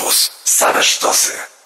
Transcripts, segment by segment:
Campus. Same sztosy.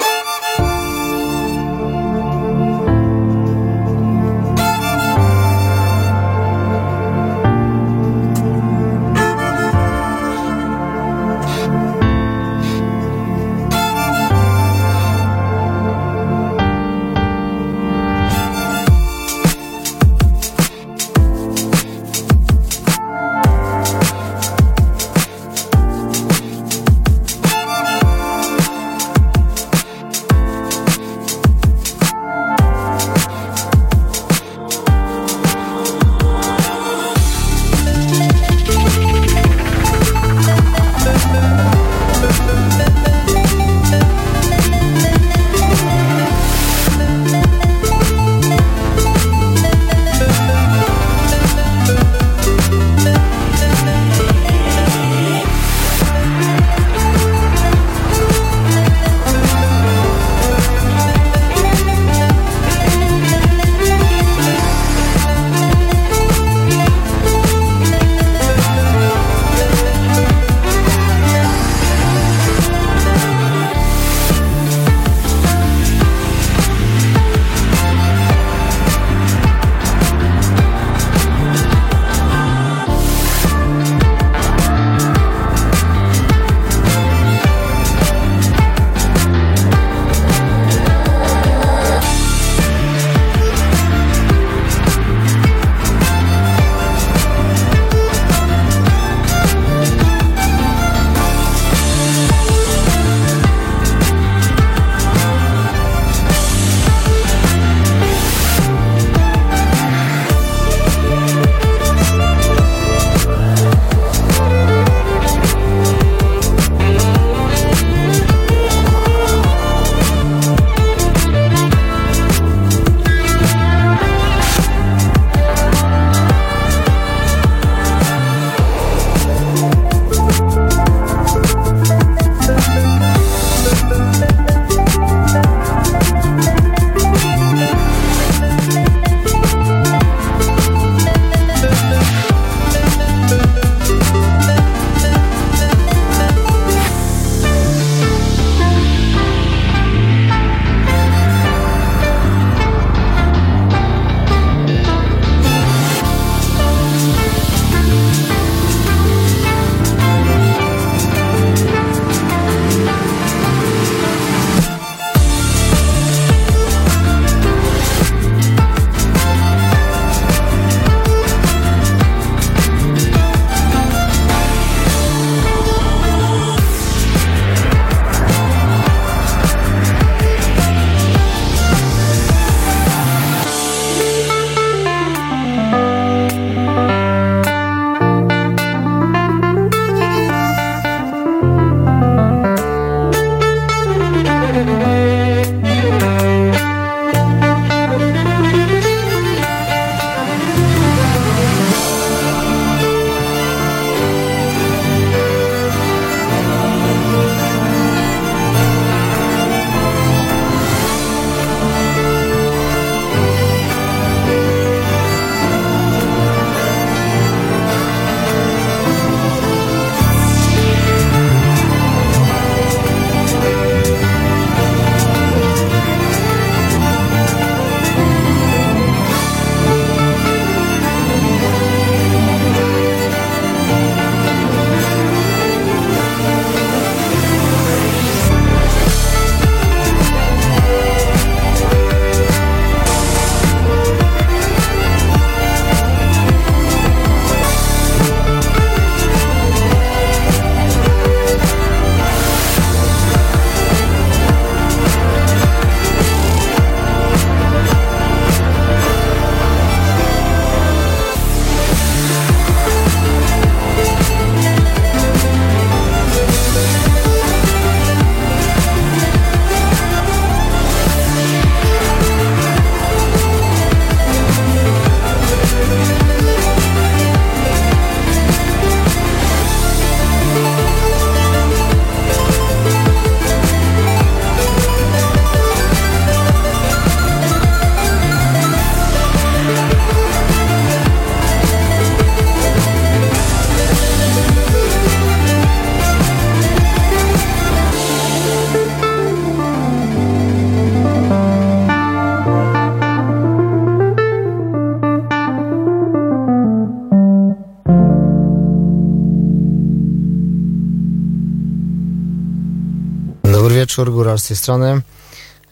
Wieczór, Góral z tej strony.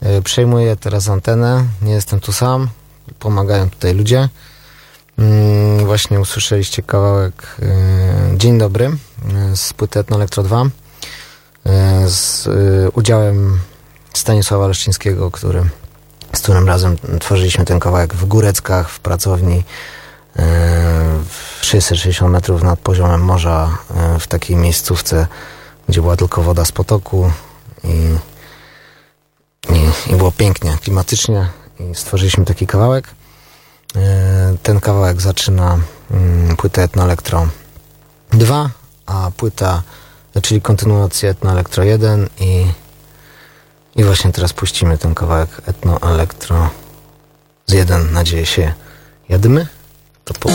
E, przejmuję teraz antenę, nie jestem tu sam, pomagają tutaj ludzie. Mm, właśnie usłyszeliście kawałek e, Dzień Dobry e, z płyty Etno Elektro 2 z udziałem Stanisława Leszczyńskiego, który, z którym razem tworzyliśmy ten kawałek w Góreckach, w pracowni 660 metrów nad poziomem morza, w takiej miejscówce, gdzie była tylko woda z potoku i, i, i było pięknie, klimatycznie i stworzyliśmy taki kawałek. E, ten kawałek zaczyna mm, płytę Etno Elektro 2, a płyta, czyli kontynuację Etno Elektro 1 i, i właśnie teraz puścimy ten kawałek Etno Elektro z 1, nadzieję się, jadymy. To po...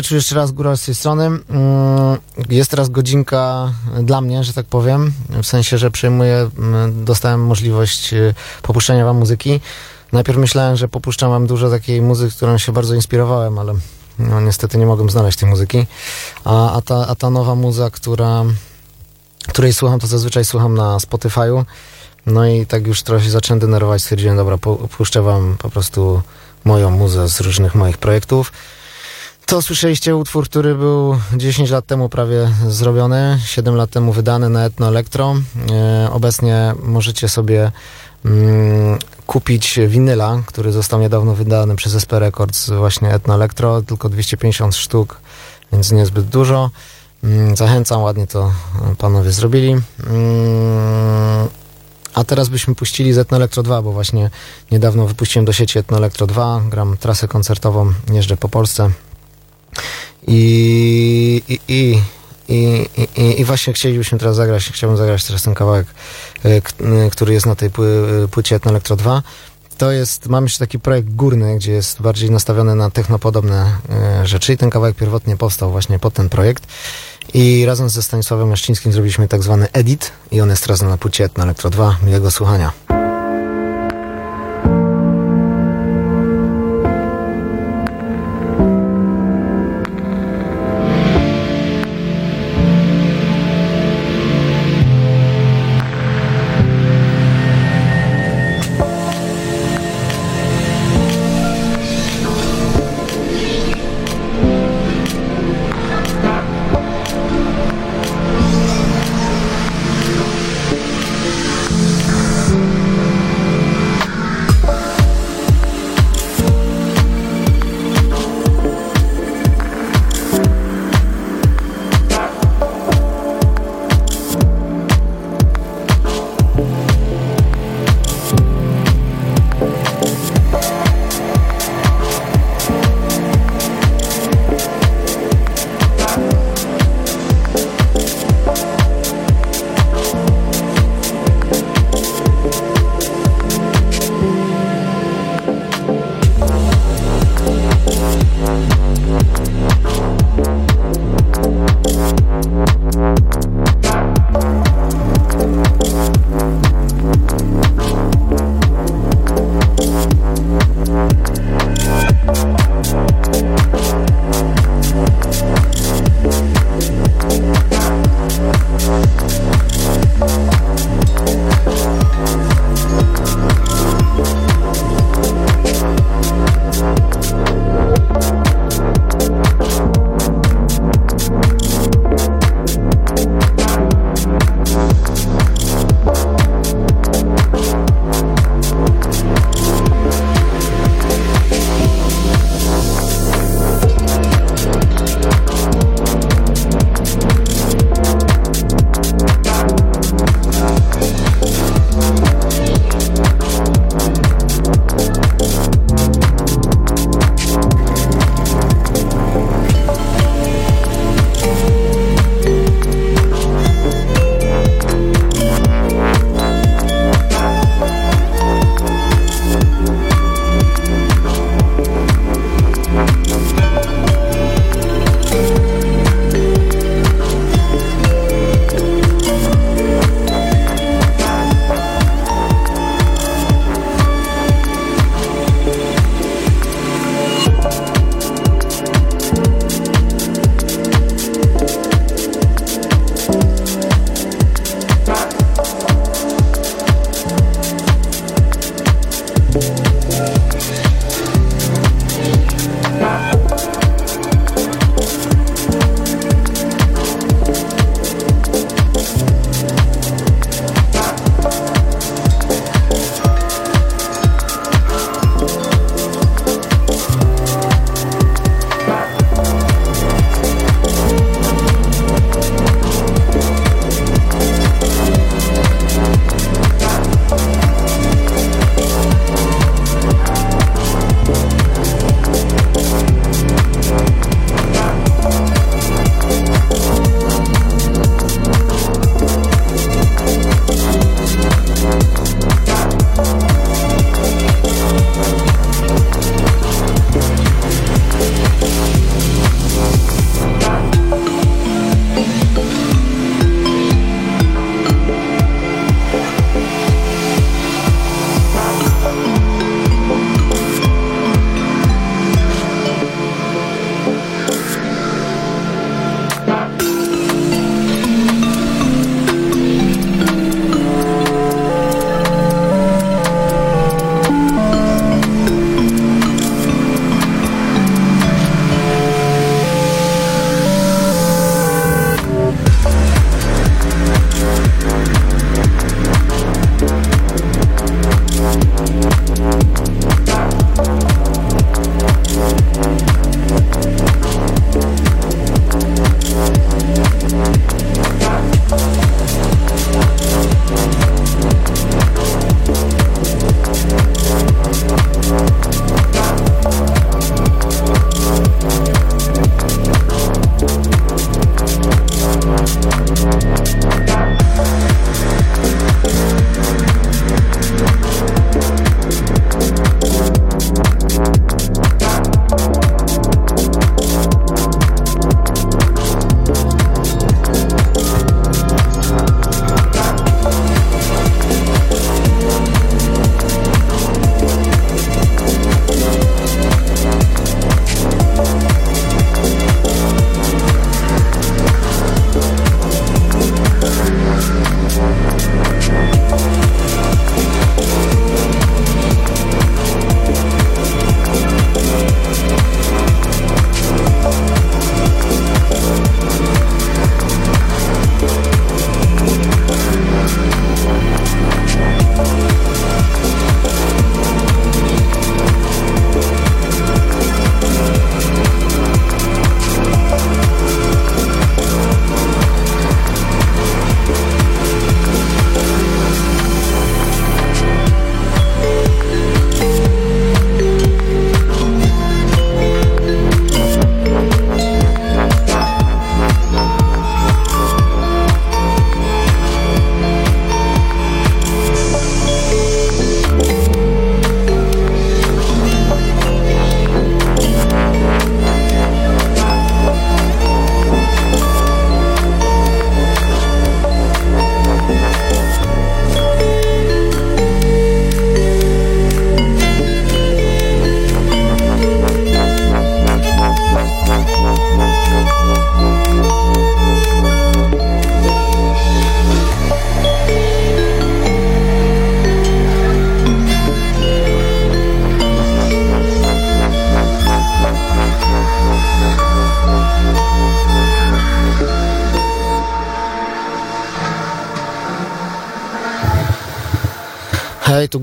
wieczór, jeszcze raz góra z tej strony. Mm, jest teraz godzinka dla mnie, że tak powiem, w sensie, że przejmuję, mm, dostałem możliwość y, popuszczenia wam muzyki. Najpierw myślałem, że popuszczam wam dużo takiej muzyki, którą się bardzo inspirowałem, ale no, niestety nie mogłem znaleźć tej muzyki. A, a, ta, a ta nowa muza, która, której słucham, to zazwyczaj słucham na Spotify'u. No i tak już trochę się zacząłem denerwować, stwierdziłem, dobra, puszczę wam po prostu moją muzę z różnych moich projektów. To słyszeliście utwór, który był 10 lat temu prawie zrobiony, 7 lat temu wydany na Etno Elektro. E, obecnie możecie sobie mm, kupić winyla, który został niedawno wydany przez SP Records, właśnie Etno Electro, tylko 250 sztuk, więc niezbyt dużo. Mm, Zachęcam, ładnie to e, panowie zrobili. Mm, A teraz byśmy puścili z Etno Electro 2, bo właśnie niedawno wypuściłem do sieci Etno Electro 2, gram trasę koncertową, jeżdżę po Polsce. I, i, i, i, i, i właśnie chcielibyśmy teraz zagrać, chciałbym zagrać teraz ten kawałek, e, e, który jest na tej pły- płycie Etno Electro 2. To jest, mam jeszcze taki projekt górny, gdzie jest bardziej nastawiony na technopodobne e, rzeczy i ten kawałek pierwotnie powstał właśnie pod ten projekt. I razem ze Stanisławem Leszczyńskim zrobiliśmy tak zwany edit i on jest teraz na płycie Etno Electro 2. Miłego słuchania.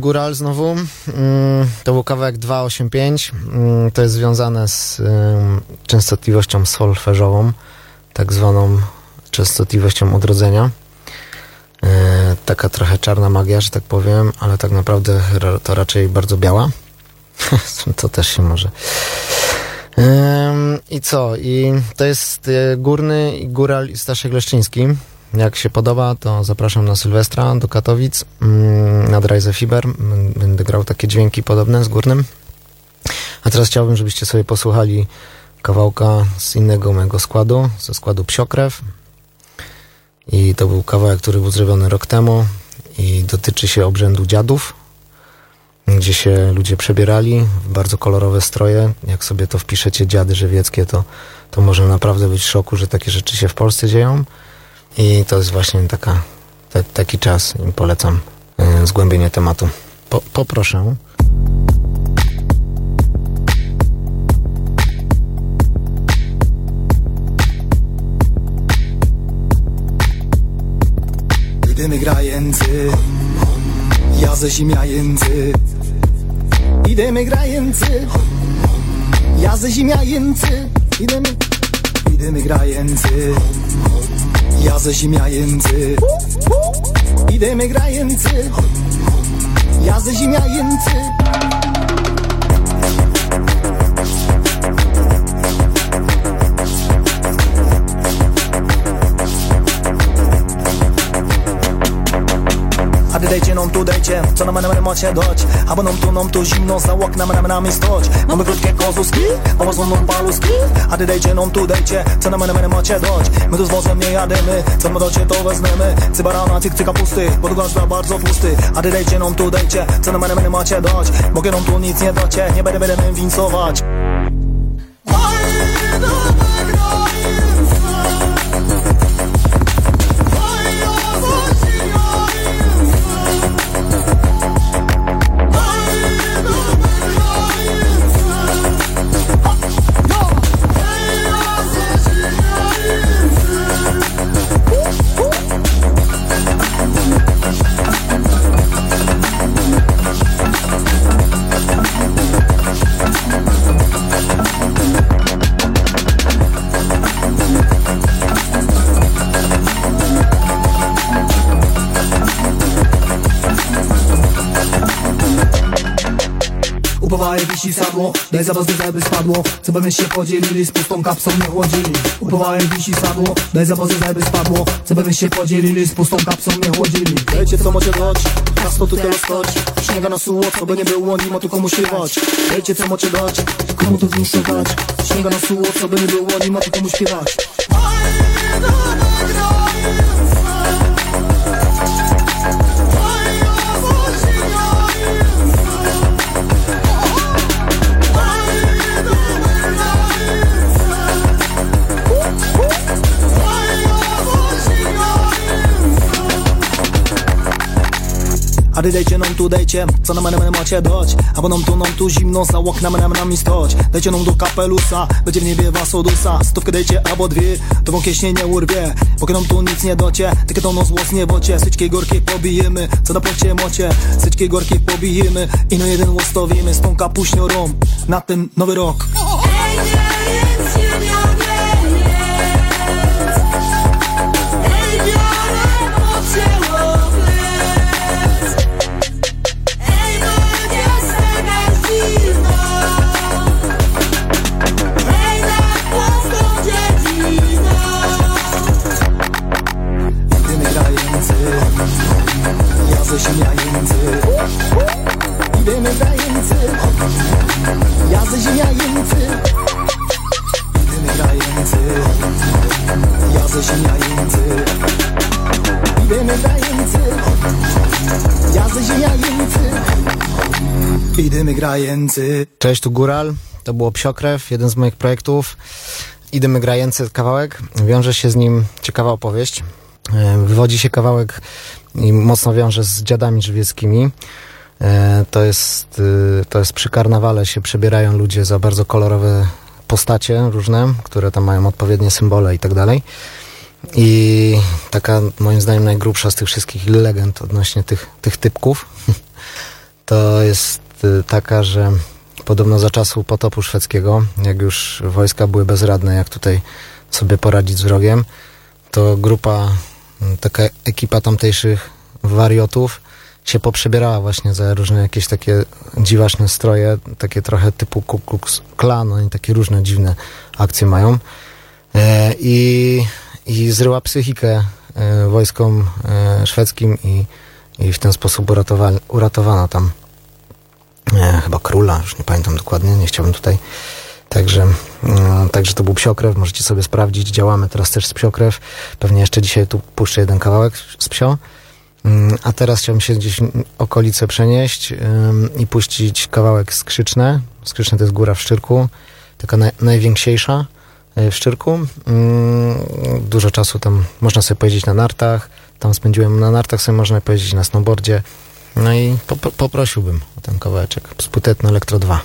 Góral znowu. Mm, to był kawałek 285. Mm, to jest związane z częstotliwością solfeżową, tak zwaną częstotliwością odrodzenia. E, taka trochę czarna magia, że tak powiem, ale tak naprawdę to raczej bardzo biała. to też się może. I co? I to jest e, Górny i Góral Staszek Leszczyński. Jak się podoba, to zapraszam na Sylwestra do Katowic mm, na Dryze Fiber. Będę grał takie dźwięki podobne z Górnym. A teraz chciałbym, żebyście sobie posłuchali kawałka z innego mojego składu, ze składu Psiokrew. I to był kawałek, który był zrobiony rok temu i dotyczy się obrzędu dziadów, gdzie się ludzie przebierali w bardzo kolorowe stroje. Jak sobie to wpiszecie dziady żywieckie, to, to może naprawdę być w szoku, że takie rzeczy się w Polsce dzieją. I to jest właśnie taka, te, taki czas. Im polecam y, zgłębienie tematu. Po, poproszę. Idymy grający, ja ze ziemiający. Idymy grający, ja ze ziemiający. Idymy, idymy grający. Ja ze ziemiający Idziemy grający Ja A ty dejcie nam tu dejcie, co na menę macie dać? Albo nam tu nam tu zimno za oknem na nami stoć Mamy krótkie kozuski, mamy złoną paluski A ty dejcie nam tu dejcie, co na menę menę macie dać? My tu z wozem nie jademy, co my docie to wezmemy? Cybarana, cyk, cyk kapusty, pod gazda bardzo pusty. A ty dejcie nam tu dejcie, co na menę menę macie dać? Mogę nam tu nic nie dacie, nie będę będę wincować Wisi sadło, daj za was spadło. Co by się podzielili, z pustą kapsą nie chłodzili. Upowałem wisi sadło, daj za was spadło. Co by się podzielili, z pustą kapsą nie chłodzili. Wiecie co macie dać, miasto tu teraz stać Śniega na suło, co by nie było, nie ma tu komu śpiewać. Wiecie co macie dać, komu to wniosłować Śniega na suło, co by nie było, nie ma tu komu śpiewać A ty dejcie nam tu, dejcie, co na menę macie dać. Albo nam tu, nam tu zimno, za oknem nam nami stoć Dajcie nam do kapelusa, będzie w niebie was odusa. Stówkę dejcie, albo dwie, to wam kieśnie nie urwie. Póki nam tu nic nie docie, takie to nos włos nie bocie Syczki pobijemy, co na płocie mocie Syczki gorkie pobijemy i na jeden łostowimy Z tą kapuśniorą na ten nowy rok Ziemiańcy Idziemy grający Cześć, tu Góral. To było Psiokrew, jeden z moich projektów. Idziemy grający kawałek. Wiąże się z nim ciekawa opowieść. E, wywodzi się kawałek i mocno wiąże z dziadami żywieckimi. E, to jest, y, to jest przy karnawale się przebierają ludzie za bardzo kolorowe postacie różne, które tam mają odpowiednie symbole i tak dalej. I taka moim zdaniem najgrubsza z tych wszystkich legend odnośnie tych, tych typków to jest y, taka, że podobno za czasu potopu szwedzkiego, jak już wojska były bezradne, jak tutaj sobie poradzić z wrogiem, to grupa, y, taka ekipa tamtejszych wariotów się poprzebierała właśnie za różne jakieś takie dziwaczne stroje, takie trochę typu Ku Klux Klan, oni takie różne dziwne akcje mają. E, i, I zryła psychikę e, wojskom e, szwedzkim i, i w ten sposób uratowa, uratowano tam e, chyba króla, już nie pamiętam dokładnie, nie chciałbym tutaj. Także, także to był psiokrew, możecie sobie sprawdzić. Działamy teraz też z psiokrew. Pewnie jeszcze dzisiaj tu puszczę jeden kawałek z psio. Mm, A teraz chciałbym się gdzieś okolice przenieść i puścić kawałek skrzyczne. Skrzyczne to jest góra w Szczyrku, taka naj, najwięksiejsza w Szczyrku. Ym, Dużo czasu tam można sobie pojeździć na nartach. Tam spędziłem na nartach, sobie można pojeździć na snowboardzie. No i po, po, poprosiłbym o ten kawałeczek. Sputetno Elektro 2.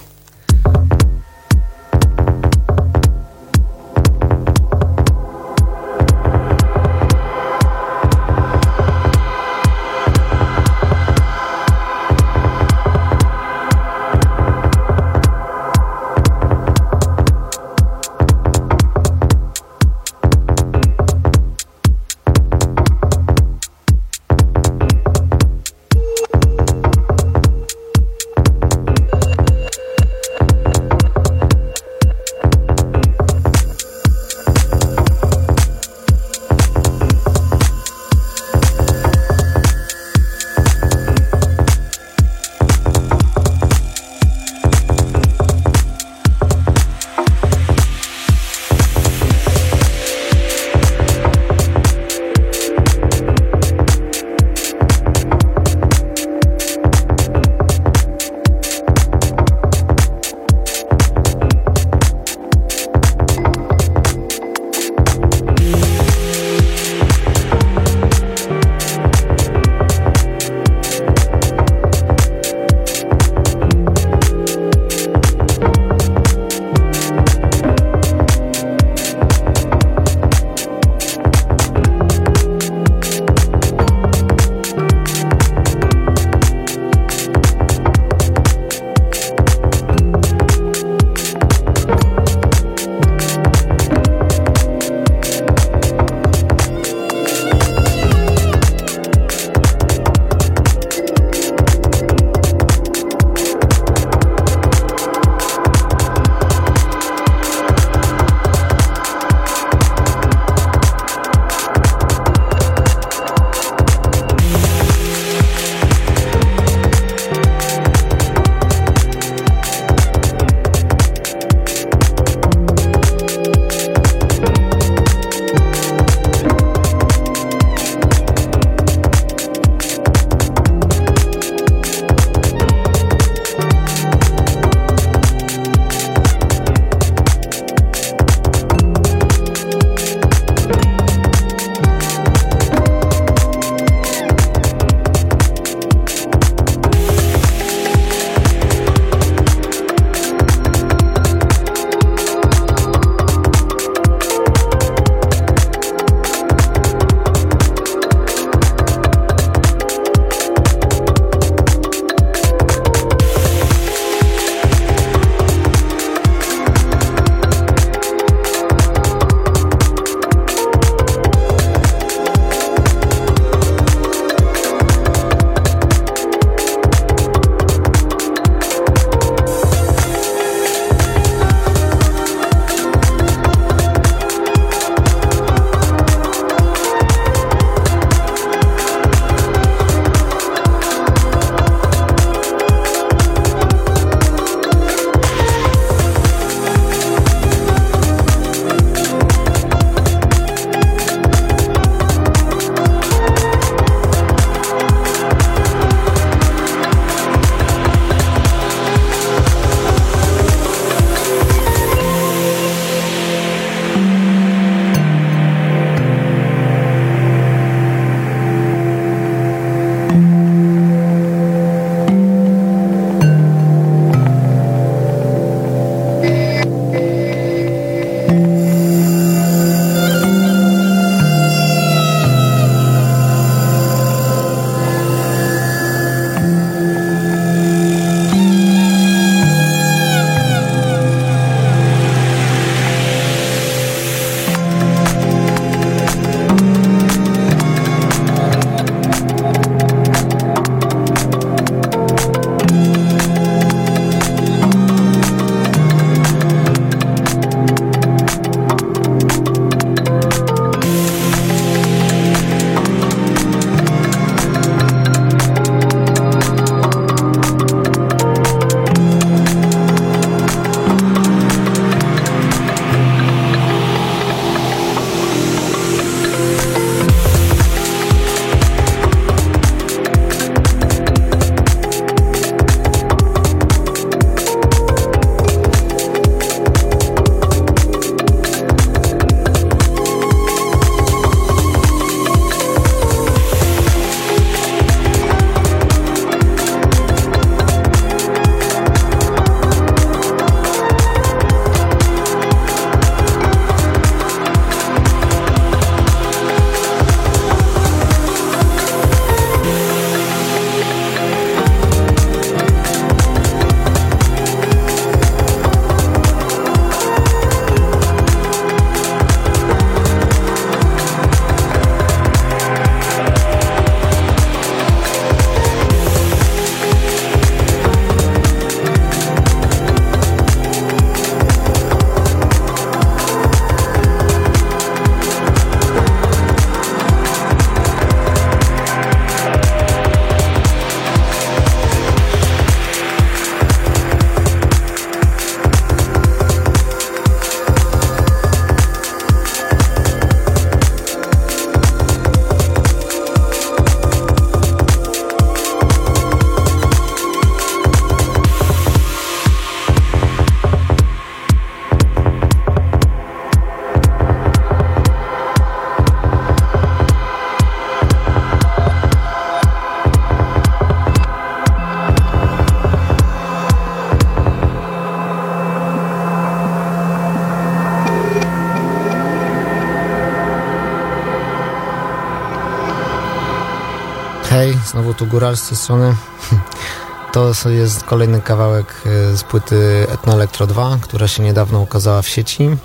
znowu tu Góral z tej strony. To jest kolejny kawałek e, z płyty Etno Electro 2, która się niedawno ukazała w sieci.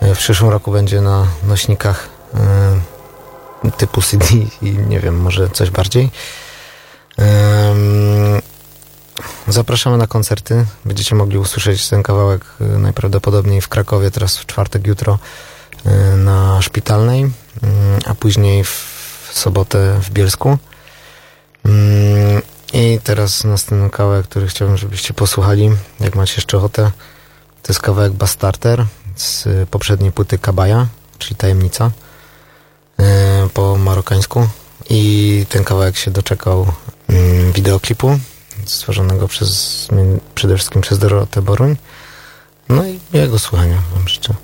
E, w przyszłym roku będzie na nośnikach e, typu CD i nie wiem, może coś bardziej. Zapraszamy na koncerty. Będziecie mogli usłyszeć ten kawałek najprawdopodobniej w Krakowie, teraz w czwartek, jutro na Szpitalnej, mm, a później w sobotę w Bielsku. Mm, I teraz następny kawałek, który chciałbym, żebyście posłuchali, jak macie jeszcze ochotę. To jest kawałek Bastarter z poprzedniej płyty Kabaja, czyli Tajemnica e, po marokańsku. I ten kawałek się doczekał mm, wideoklipu stworzonego przez, przede wszystkim przez Dorotę Boruń. No i miłego słuchania wam życzę.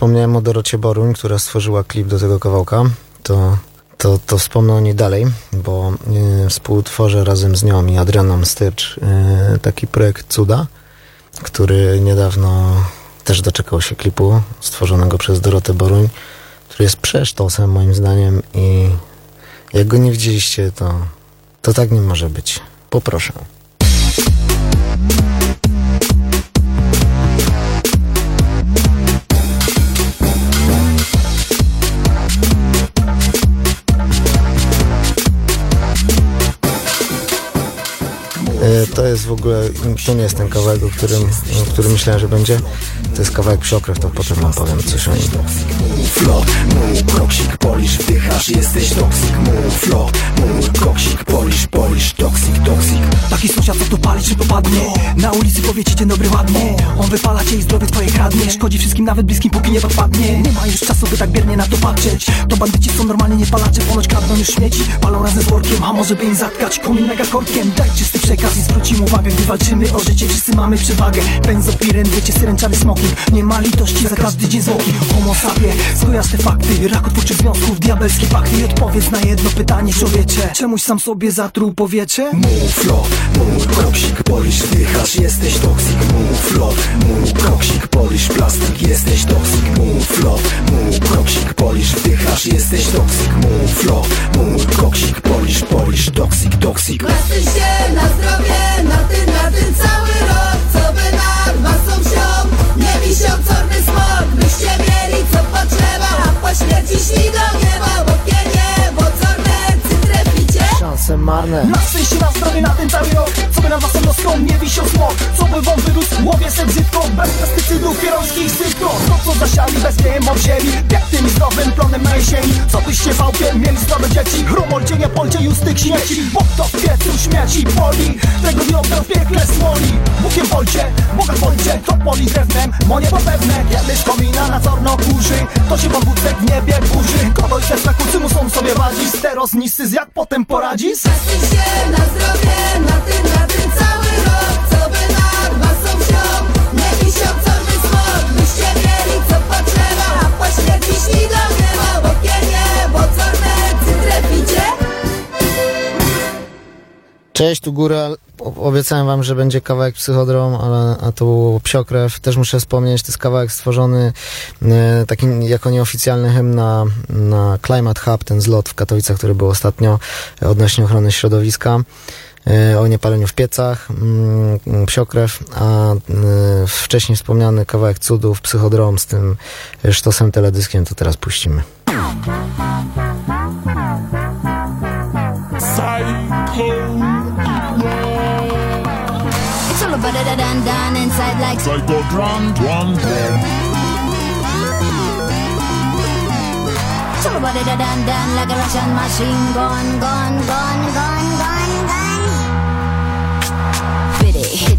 Wspomniałem o Dorocie Boruń, która stworzyła klip do tego kawałka, to, to, to wspomnę o niej dalej, bo y, współtworzę razem z nią i Adrianą Stycz y, taki projekt Cuda, który niedawno też doczekał się klipu stworzonego przez Dorotę Boruń, który jest przesztosem moim zdaniem i jak go nie widzieliście, to, to tak nie może być. Poproszę. To jest w ogóle, to nie jest ten kawałek, o którym, o którym myślałem, że będzie. To jest kawałek Psiokrew, to potem wam powiem coś o nim. Flow, mów, koksik, polisz, wdychasz, jesteś toksik. Mów, flow, mów, koksik, polisz, polisz, toksik, toksik. Taki sąsiad, co tu pali, czy popadnie? Na ulicy powie ci dzień dobry ładnie. On wypala cię i zdrowie twoje kradnie. Szkodzi wszystkim, nawet bliskim, póki nie podpadnie Nie ma już czasu, by tak biernie na to patrzeć. To bandyci są normalnie nie palacze Ponoć kradną już śmieci, palą razem z workiem A może by im zatkać komin mega korkiem Daj czysty przekaz i zwrócimy uwagę Gdy walczymy o życie, wszyscy mamy przewagę. Benzopiren, wiecie, syręczary Nie ma litości za każdy dzień zwłoki. Homo sapie, skojarz te fakty. Rakotwórczych związków, diabelskie pakty. I odpowiedz na jedno pytanie, człowiecze. Czemuś sam sobie zatruł powietrze? Mów, flow, mów, koksik, polisz, wdychasz, jesteś toksik. Mów, flow, mów, koksik, polisz, plastik, jesteś toksik. Mów, flow, mów, koksik, polisz, wdychasz, jesteś toksik. Mów, flow, mów, koksik, polisz, polisz, toksik, toksik. Patrzcie się na zdrowie, na tym, na tym cały rok. Co by nad masą wsią, nie wisiał czarny smok Byście mieli co potrzeba, a po śmierci szli do nieba Bo cytreficie Szanse marne. Na szczęście na zdrowie na ten cały rok. Co by nad waszą noską nie wisiał smok Co by wam wyrósł, łowie se brzydko. Bez pestycydów, pierońskich sypko. To co zasiali bez GMO w ziemi. Pięknym zdrowym plonem na jesieni. Co byście wałkiem mieli zdrowe dzieci? Rumorcie, nie polcie już tych śmieci. Bo kto w piecu śmieci poli Tego nie oddał w piekle smoli. Bukiem polcie, Boga polcie To poli drewnem, mo niebo pewne Kiedy komina na corno kurzy To się wam w niebie burzy. Kogoś też na kurcy muszą sobie wadzić. Steros nisy, jak potem poradzisz? Się na zdrowie, na tym, na tym cały rok. Co by nad masą wsią, nie wisiał czarny smok Byście mieli co potrzeba, a Cześć, tu Góra. O- Obiecałem wam, że będzie kawałek Psychodrom, ale a to był Psiokrew. Też muszę wspomnieć, to jest kawałek stworzony e, taki jako nieoficjalny hymn na, na Climate Hub, ten zlot w Katowicach, który był ostatnio odnośnie ochrony środowiska. e, O niepaleniu w piecach, mm, psiokrew, a e, wcześniej wspomniany kawałek cudów, psychodrom z tym sztosem teledyskiem, to teraz puścimy. Like Psycho drum, drum, drum. About it done done like a Russian machine gun gun gun gun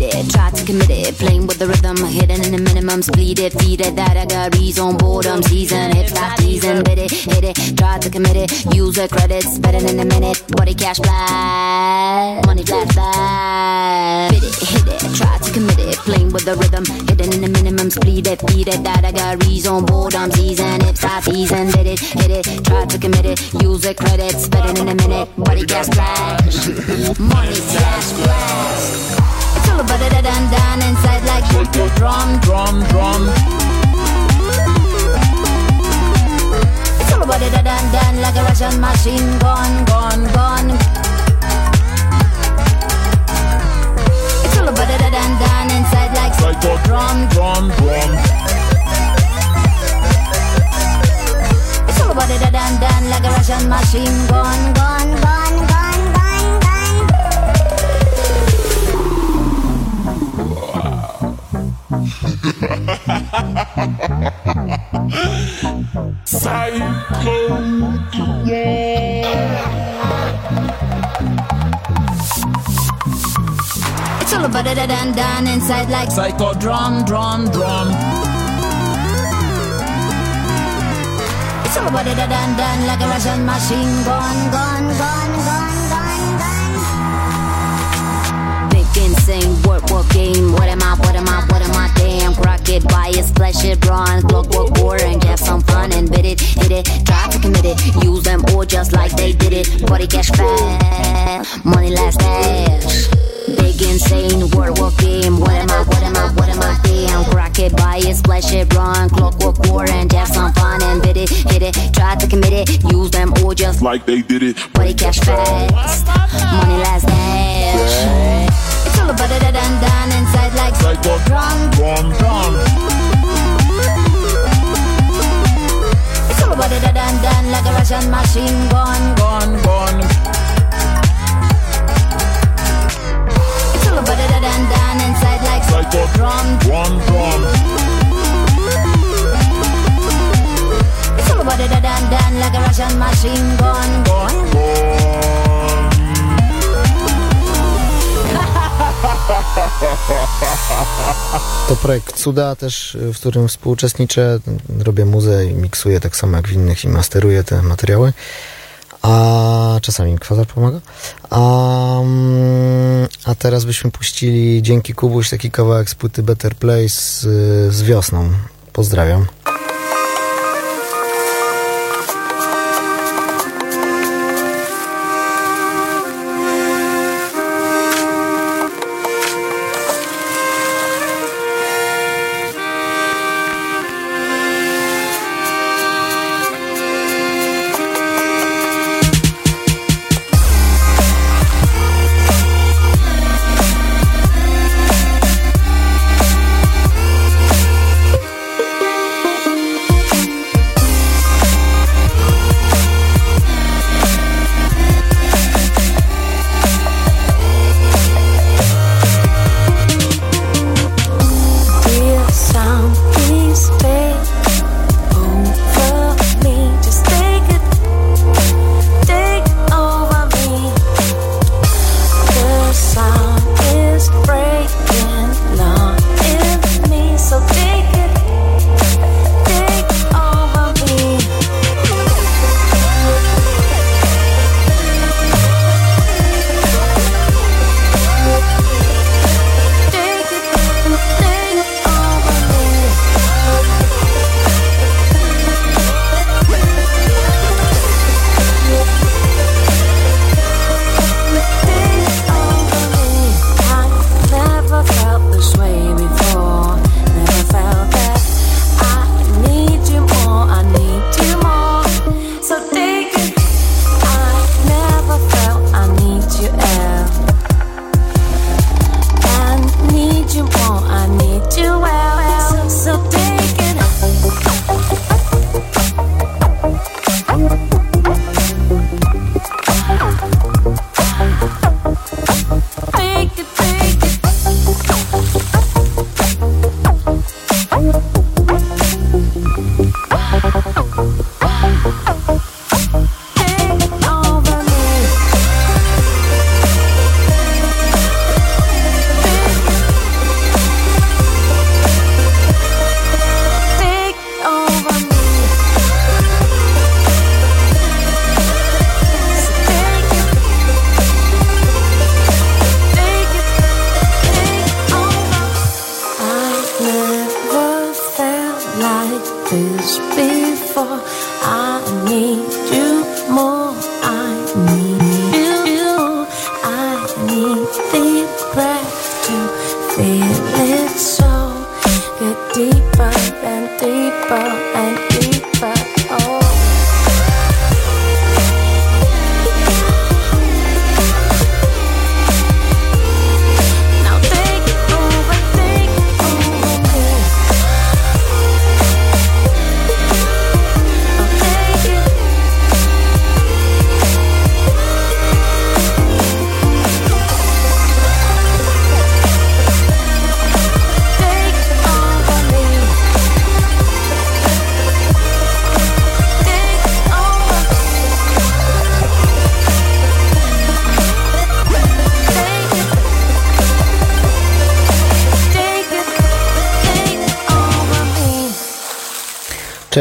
it, try to commit it. Playing with the rhythm, hidden in the minimums. Bleed it, feed it, that I got reason Boredom season, hip stop teasing Bit it, hit it, try to commit it. User credits, better than a minute. Body cash fly, money flash fly Fit it, hit it, try to commit it. Playing with the rhythm, hidden in the minimums. Bleed it, feed it, that I got reason Boredom season, hip stop teasing Bit it, hit it, try to commit it. User credits, better than a minute. Body cash flash, money flash flash it's all about it done done inside like drum, drum, drum. It's all about it done done like a Russian machine gun gun gun It's all about it done done inside like drum, drum, drum. It's all about it done done like a Russian machine gun gun gun About it done inside like Psycho drum, drum, drum. It's all about it done done like a Russian machine. Gun gun gun gun gun gun Big insane work work game. What am I what am I what am I? Damn Rocket bias flesh it bronze. Clockwork war and have some fun and bit it hit it. Try to commit it. Use them all just like they did it. Body cash fast money last dash Big insane work work game What am I what am I what am I damn Rocket bias flesh it run Clockwork war and have some fun and bit it hit it try to commit it use them all just Like they did it. Body cash fast, money last dash. It's all about it done done inside like drum, drum, drum. It's all about it done done like a Russian machine gun. Gun, gun. Drum, drum, like a Russian machine gun. Gun. To projekt Cuda też, w którym współuczestniczę. Robię muzę i miksuję tak samo jak w innych i masteruję te materiały. A czasami mi kwater pomaga. A, a teraz byśmy puścili dzięki Kubuś taki kawałek z płyty Better Place z, z wiosną. Pozdrawiam.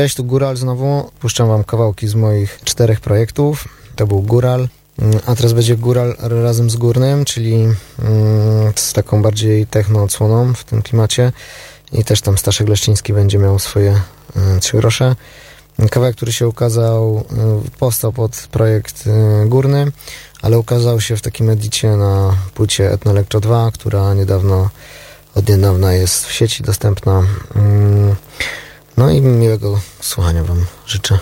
Cześć, tu Góral znowu. Puszczam wam kawałki z moich czterech projektów. To był Góral. Mm, A teraz będzie Góral razem z Górnym, czyli mm, z taką bardziej techno odsłoną w tym klimacie. I też tam Staszek Leszczyński będzie miał swoje y, trzy grosze. Kawałek, który się ukazał, y, powstał pod projekt y, Górny, ale ukazał się w takim edicie na płycie Etno Electro 2, która niedawno, od niedawna jest w sieci dostępna. No i miłego słuchania Wam życzę.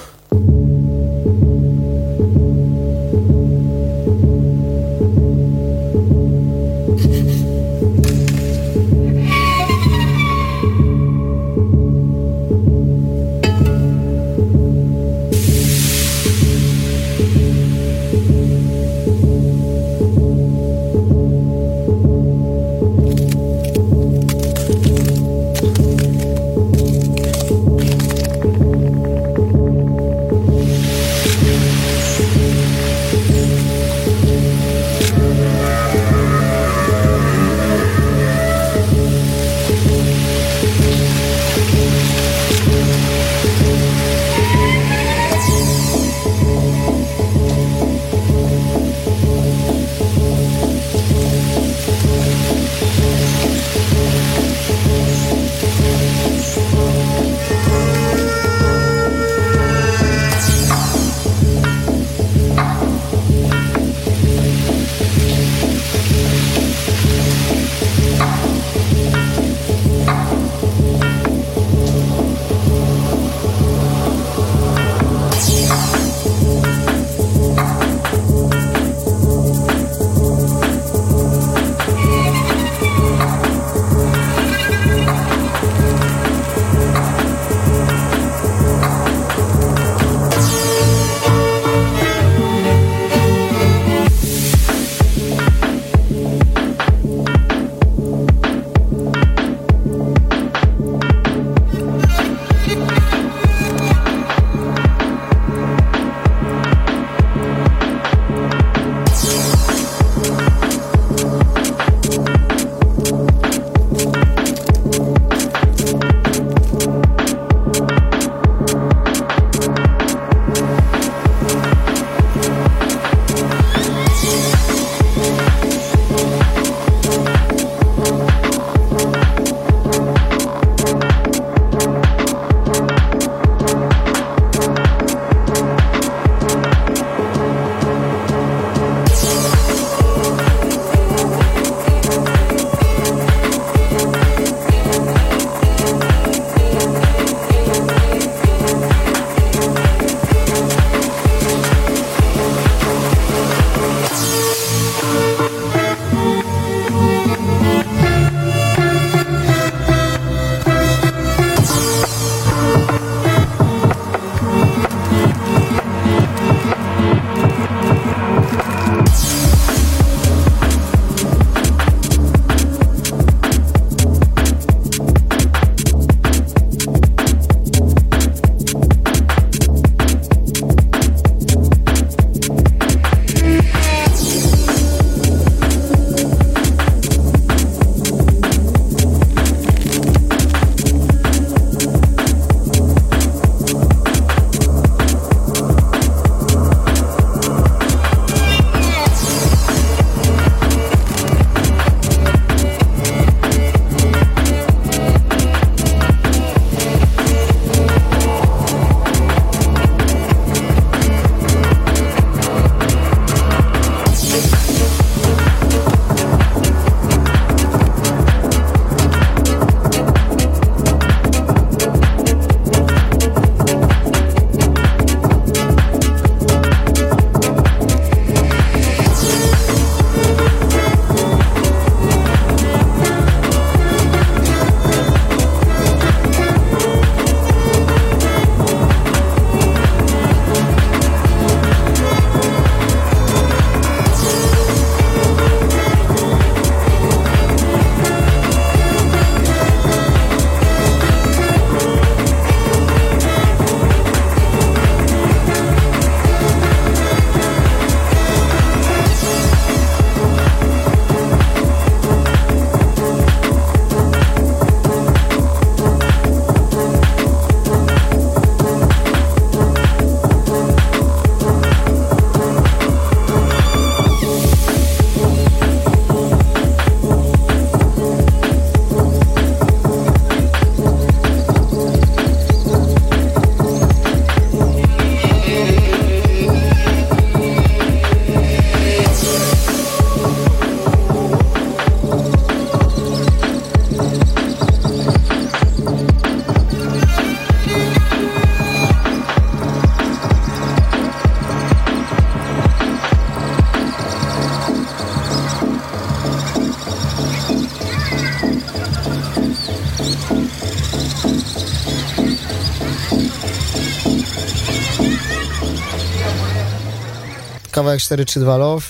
Kawałek 432 Love.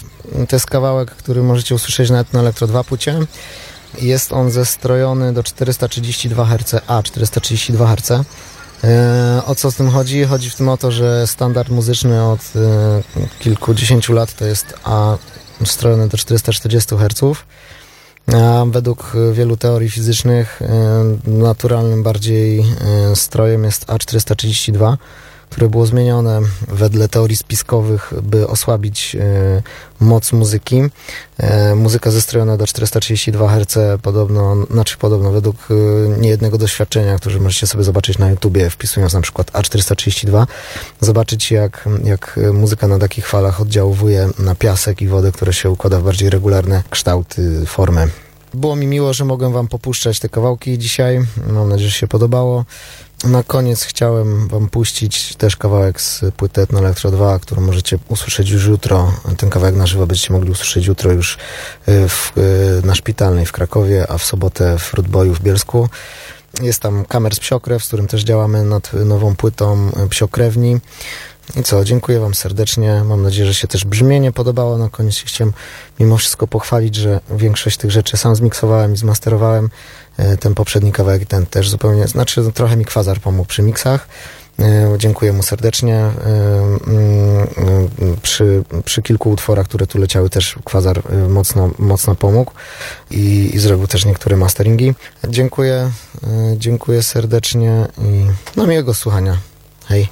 To jest kawałek, który możecie usłyszeć nawet na Elektro 2 płycie. Jest on zestrojony do 432 Hz, a 432 Hz. E, O co z tym chodzi? Chodzi w tym o to, że standard muzyczny od e, kilkudziesięciu lat to jest A strojony do 440 Hz. A według wielu teorii fizycznych e, naturalnym bardziej strojem jest A432, które było zmienione wedle teorii spiskowych, by osłabić e, moc muzyki. E, muzyka zestrojona do 432 Hz podobno, znaczy podobno według e, niejednego doświadczenia, które możecie sobie zobaczyć na YouTubie, wpisując na przykład A432, zobaczyć jak, jak muzyka na takich falach oddziałuje na piasek i wodę, które się układa w bardziej regularne kształty, formy. Było mi miło, że mogłem wam popuszczać te kawałki dzisiaj. Mam nadzieję, że się podobało. Na koniec chciałem wam puścić też kawałek z płyty Etno Electro 2, którą możecie usłyszeć już jutro. Ten kawałek na żywo będziecie mogli usłyszeć jutro już y, w, y, na Szpitalnej w Krakowie, a w sobotę w Rootboyu w Bielsku. Jest tam kamer z Psiokrew, z którym też działamy nad nową płytą Psiokrewni. I co, dziękuję Wam serdecznie. Mam nadzieję, że się też brzmienie podobało. Na koniec chciałem mimo wszystko pochwalić, że większość tych rzeczy sam zmiksowałem i zmasterowałem. E, Ten poprzedni kawałek, ten też zupełnie, znaczy no, trochę mi kwazar pomógł przy miksach. E, Dziękuję mu serdecznie. E, mm, Przy, przy kilku utworach, które tu leciały, też kwazar mocno, mocno pomógł i, i zrobił też niektóre masteringi. Dziękuję, dziękuję serdecznie i no miłego słuchania. Hej.